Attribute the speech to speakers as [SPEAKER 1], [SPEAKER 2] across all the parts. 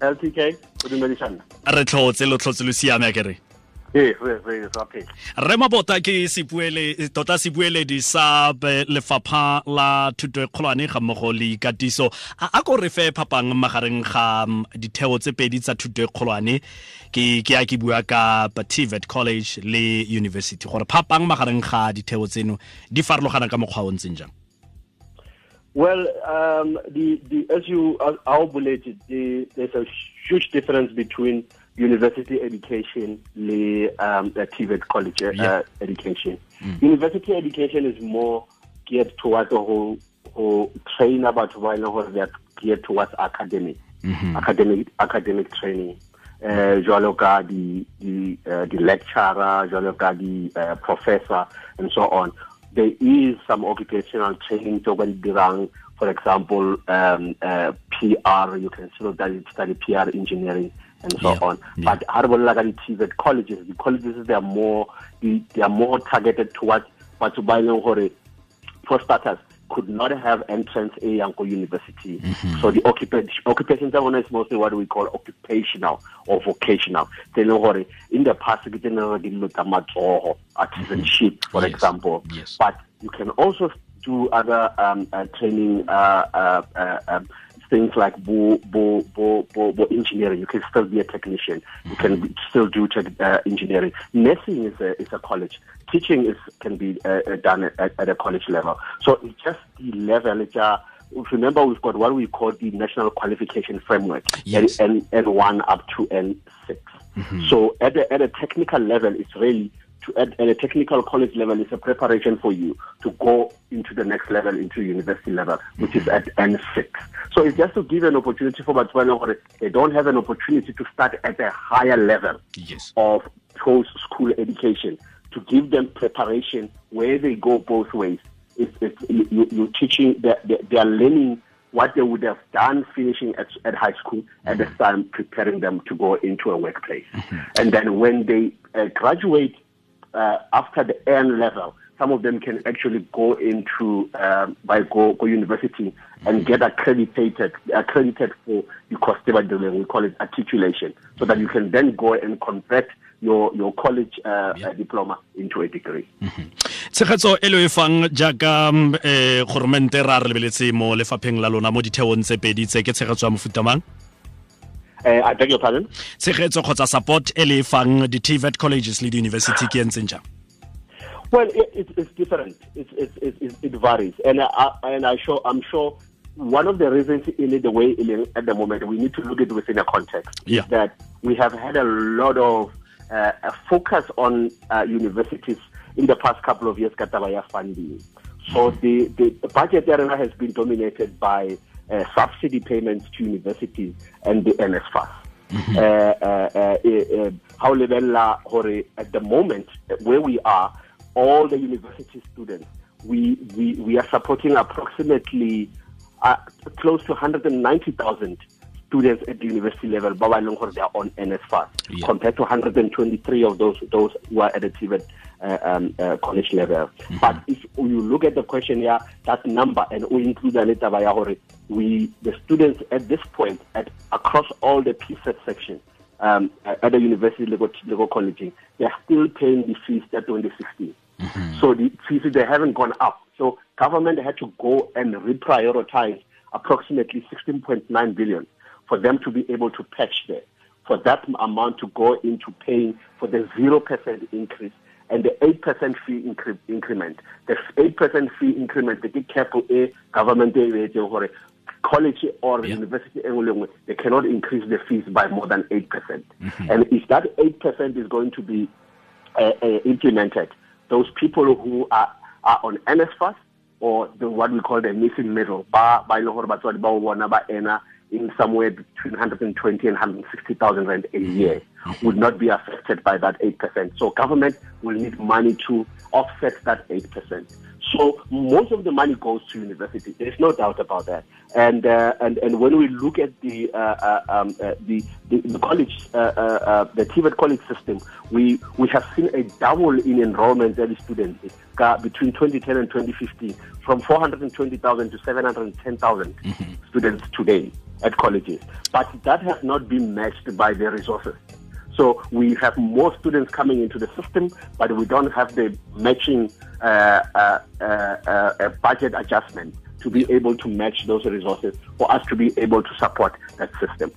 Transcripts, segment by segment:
[SPEAKER 1] ltk o dumedišana
[SPEAKER 2] re tlhotse lo tlhotse lo siame a kere
[SPEAKER 1] ee re
[SPEAKER 2] mabota ke tota sebueledi sa be- lefapha la thuto e kgolwane ga mmogo le ikatiso. A a ko re fe phapang magareng ga mm, ditheo tse pedi tsa thuto e kgolwane. Ke ke a ke bua ka tvet college le university. Gore phapang magareng ga ditheo tseno di farologana ka mokgwa o ntseng jang
[SPEAKER 1] Well, um, the, the, as you outbulated, the, there's a huge difference between university education and um, the TVET college uh,
[SPEAKER 2] Yeah.
[SPEAKER 1] education. University education is more geared towards the whole, whole train about why not they are geared towards academic, academic, academic training. Uh, jwalo ka the the uh, the lecturer, jwalo ka the uh, professor, and so on. There is some occupational training to what dirang, for example, um, uh, PR. You can still study, study PR engineering and so
[SPEAKER 2] Yeah,
[SPEAKER 1] on.
[SPEAKER 2] yeah.
[SPEAKER 1] But how about like the TVET colleges? The colleges they are more they, they are more targeted towards what to buy for starters could not have entrance A Yanko University.
[SPEAKER 2] Mm-hmm.
[SPEAKER 1] So the occupation occupation that one is mostly what we call occupational or vocational. They know what in the past we didn't know the matsoho, artisanship, for
[SPEAKER 2] Mm-hmm. Yes,
[SPEAKER 1] example.
[SPEAKER 2] yes.
[SPEAKER 1] But you can also do other um, uh, training uh, uh, uh, um, things like bo, bo, bo, bo, bo engineering. You can still be a technician. You can still do tech, uh, engineering. Nursing is a, is a college. Teaching is can be uh, uh, done at, at a college level. So it's just the level. It's, uh, remember, we've got what we call the National Qualification Framework,
[SPEAKER 2] Yes.
[SPEAKER 1] N, N, N1 up to N6. So at a, at a technical level, it's really to at, at a technical college level, it's a preparation for you to go into the next level, into university level, which is at N6. So it's just to give an opportunity for Batswana they don't have an opportunity to start at a higher level
[SPEAKER 2] yes
[SPEAKER 1] of post school education to give them preparation where they go both ways. It's, it's, you, you're teaching, they, they, they are learning what they would have done finishing at, at high school at the time preparing them to go into a workplace. And then when they uh, graduate uh, after the N level, some of them can actually go into um, by go, go university and get accredited accredited for the course they were doing. We call it articulation, so that you can then go and convert your your college uh, uh, diploma into a degree.
[SPEAKER 2] tshegetso e le e fang jaaka mm, eh goromente ra re lebeletse mo lefapheng la lona mo ditheong tse pedi tse ke tshegetso ya mofuta mang
[SPEAKER 1] Uh, I beg your pardon.
[SPEAKER 2] tshegetso kgotsa support e le e fang di-tvet colleges le di-university ke e ntseng jang
[SPEAKER 1] Well, it, it, it's different. It's, it's, it's, it's, it varies, and I, and I sure I'm sure one of the reasons in it, the way it at the moment we need to look at it within a context
[SPEAKER 2] Yeah.
[SPEAKER 1] that we have had a lot of uh, a focus on uh, universities in the past couple of years katabaya funding. So the, the, the budget area has been dominated by uh, subsidy payments to universities and the NSFAS. Uh, uh, uh, uh, uh, how at the moment where we are, all the university students, we, we, we are supporting approximately uh, close to 190,000 students at the university level, but I know they are on NSFAS,
[SPEAKER 2] Yeah.
[SPEAKER 1] compared to 123 of those those who are at the TVET uh, um, uh, college level. But if you look at the question here, that number, and we include the letter by Ahore, we the students at this point at across all the PSET sections um, at the university level, level colleging, they are still paying the fees that 2016. So the fees they haven't gone up. So government had to go and reprioritize approximately 16.9 billion for them to be able to patch there. For that amount to go into paying for the 0% increase and the 8% fee incre- increment. The 8% fee increment, the big careful a government college or
[SPEAKER 2] Yeah.
[SPEAKER 1] university, nngwe le nngwe, they cannot increase the fees by more than 8%. And if that 8% is going to be uh, uh, implemented, those people who are, are on NSFAS or the what we call the missing middle, ba ba leng gore batswadi ba o ena in somewhere between 120 and 160,000 rand a year would not be affected by that 8%. So government will need money to offset that 8%. So most of the money goes to university. There's no doubt about that. And uh, and and when we look at the uh, uh, um, uh, the, the the college uh, uh, uh, the TVET college system, we we have seen a double in enrollment of students uh, between 2010 and 2015, from 420,000 to 710,000 students today. at colleges, but that has not been matched by the resources. So we have more students coming into the system, but we don't have the matching uh, uh, uh, uh budget adjustment to be able to match those resources for us to be able to support that system.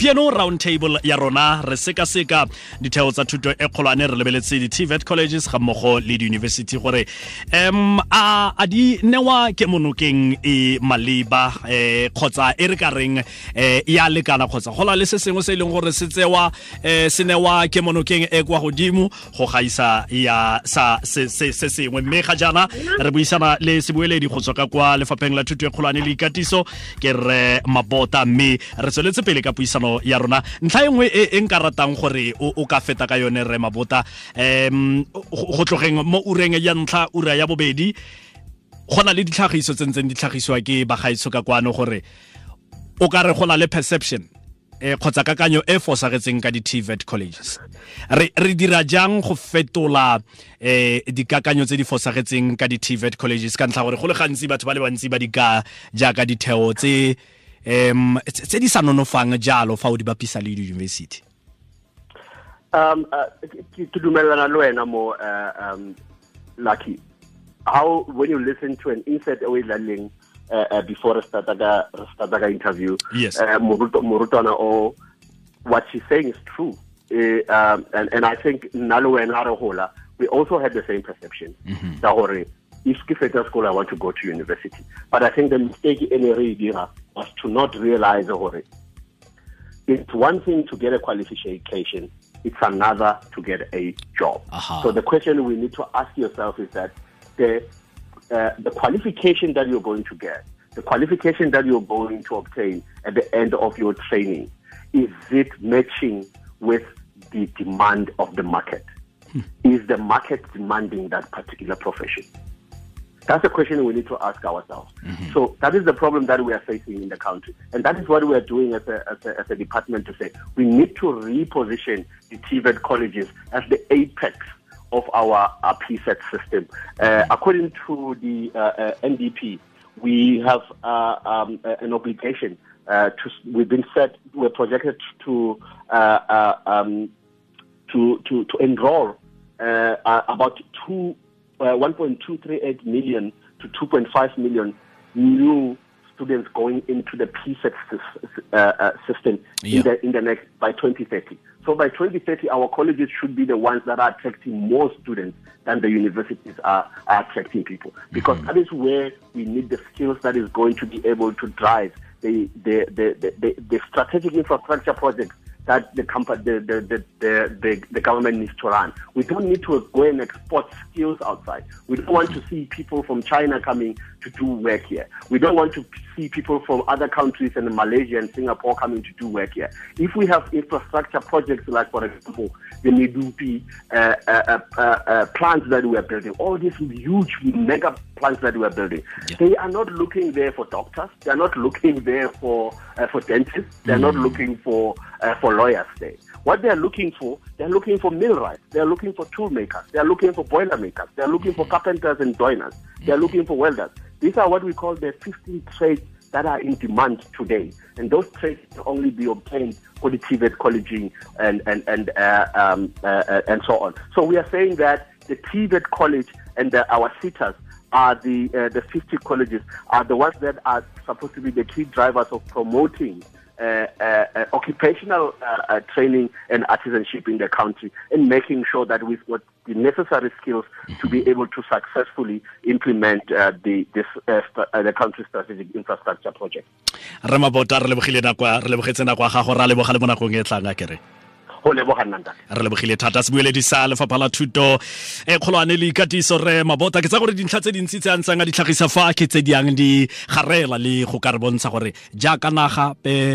[SPEAKER 2] Piano round table ya rona re sekaseka ditheo tsa thuto e kgolwane re lebeletse di-tvet colleges ga mmogo le di-university gore um a, a di newa ke monokeng e maleba eh, kgotsa e re ka reng eh, ya lekana kgotsa gola le se sengwe se e leng gore se tsewa eh, se newa ke monokeng e kwa godimo go gaisa ya sa se, se, se sengwe. Mme ga jaana re buisana le sebueledi go tswa ka kwa lefapheng la thuto e kgolwane le ikatiso ke re mabota mme re tsweletse pele ka puisano ya rona. Ntlha engwe e, e nka ratang gore o ka feta ka yone re mabota um go tlogeng mo ureng ya ntlha ura ya bobedi go na le ditlhagiso tse ntseng di tlhagisiwa ke bagaetsho ka kwano gore o ka re go na le perception eh kgotsa kakanyo e fosagetseng ka di-tvet colleges. Re, re dira jang go fetola eh dikakanyo tse di fosagetseng ka di-tvet colleges ka ntlha gore go le gantsi batho ba le bantsi ba di ka jaaka ditheo tse um tse di sa nonofang jalo fa o di bapisa le di-university?
[SPEAKER 1] Um uh, ke dumellana le wena mo uh, um lucky. How when you listen to an insert o e laleng uh, uh, before re starta ka re starta ka interview
[SPEAKER 2] yes.
[SPEAKER 1] uh, morutwana o what she's saying is true. Uh, um, and and i think nna le wena re gola we also had the same perception. Mm -hmm. If school i want to go to university but i think the mistake in re was to not realize gore it's one thing to get a qualification it's another to get a job
[SPEAKER 2] uh-huh.
[SPEAKER 1] so the question we need to ask yourself is that the uh, the qualification that you're going to get the qualification that you're going to obtain at the end of your training is it matching with the demand of the market hmm. is the market demanding that particular profession that's a question we need to ask ourselves. Mm-hmm. So that is the problem that we are facing in the country. And that is what we are doing as a, as a, as a department to say we need to reposition the TVET colleges as the apex of our, our PSET system. Uh, according to the uh, uh, NDP, we have uh, um, an obligation uh, to, we've been set, we're projected to, uh, um, to, to, to enroll about two uh, 1.238 million to 2.5 million new students going into the PSET uh, uh, system yeah. in the in the next by 2030. So by 2030, our colleges should be the ones that are attracting more students than the universities are, are attracting people, because mm-hmm. that is where we need the skills that is going to be able to drive the the the, the, the, the strategic infrastructure projects that the company, the, the, the, the, the, government needs to run. We don't need to go and export skills outside. We don't want to see people from China coming to do work here. We don't want to see people from other countries and Malaysia and Singapore coming to do work here. If we have infrastructure projects like, for example, the Medupi uh, uh, uh, uh, plants that we are building, all these huge mega plants that we are building, yeah. they are not looking there for doctors. They are not looking there for uh, for dentists. They are mm. not looking for uh, for lawyers there. What they are looking for, they are looking for millwrights. They are looking for tool makers. They are looking for boiler makers. They are looking for carpenters and joiners. They are mm. looking for welders. These are what we call the 15 trades that are in demand today. And those trades can only be obtained for the TVET colleging and, and, and, uh, um, uh, uh, and so on. So we are saying that the TVET college and the, our SETAs are the, uh, the 50 colleges are the ones that are supposed to be the key drivers of promoting uh, uh, uh, occupational uh, training and artisanship in the country and making sure that we've got the necessary skills to be able to successfully implement the this, the country's strategic infrastructure project. Go leboga ntate.
[SPEAKER 2] Re lebogile thata se bueledi sa lefapha la thuto e kgolwane le ikatiso re mabota. Ke tsa gore dintlha tse dintsi tse a ntseng a di tlhagisa fa ke tse di yang di garela le go ka re bontsha gore jaaka naga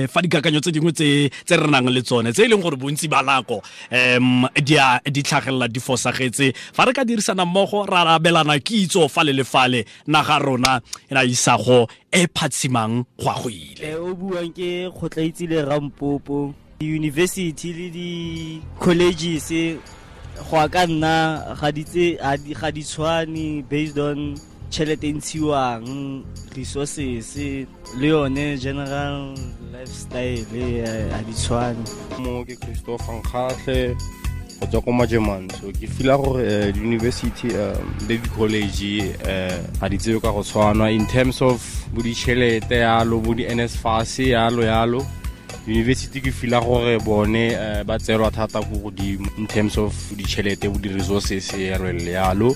[SPEAKER 2] fa dikakanyo tse dingwe tse re nang le tsone tse e leng gore bontsi ba nako um di tlhagelela di fosagetse. Fa re ka dirisana mmogo ra abelana kitso fa le lefale naga rona e na isago e phatsimang go a go ile.
[SPEAKER 3] O buang ke kgotlaitsile rampopo di-university le di-colleges go ka nna ga di tshwane based on tšhelete e ntshiwang resources le yone general lifestyle a ha di tshwane.
[SPEAKER 4] Mo ke christopher nkgatlhe go tswa ko majeman so ke fila gore uh, di-university um, le di-college um ga di tsebe ka go tshwana in terms of bo ditšhelete yalo bo di-nsfas yalo yalo university ke fila gore bone uh, ba tseelwa thata ko godimo in terms of ditšhelete bo di-resources yalo le yalo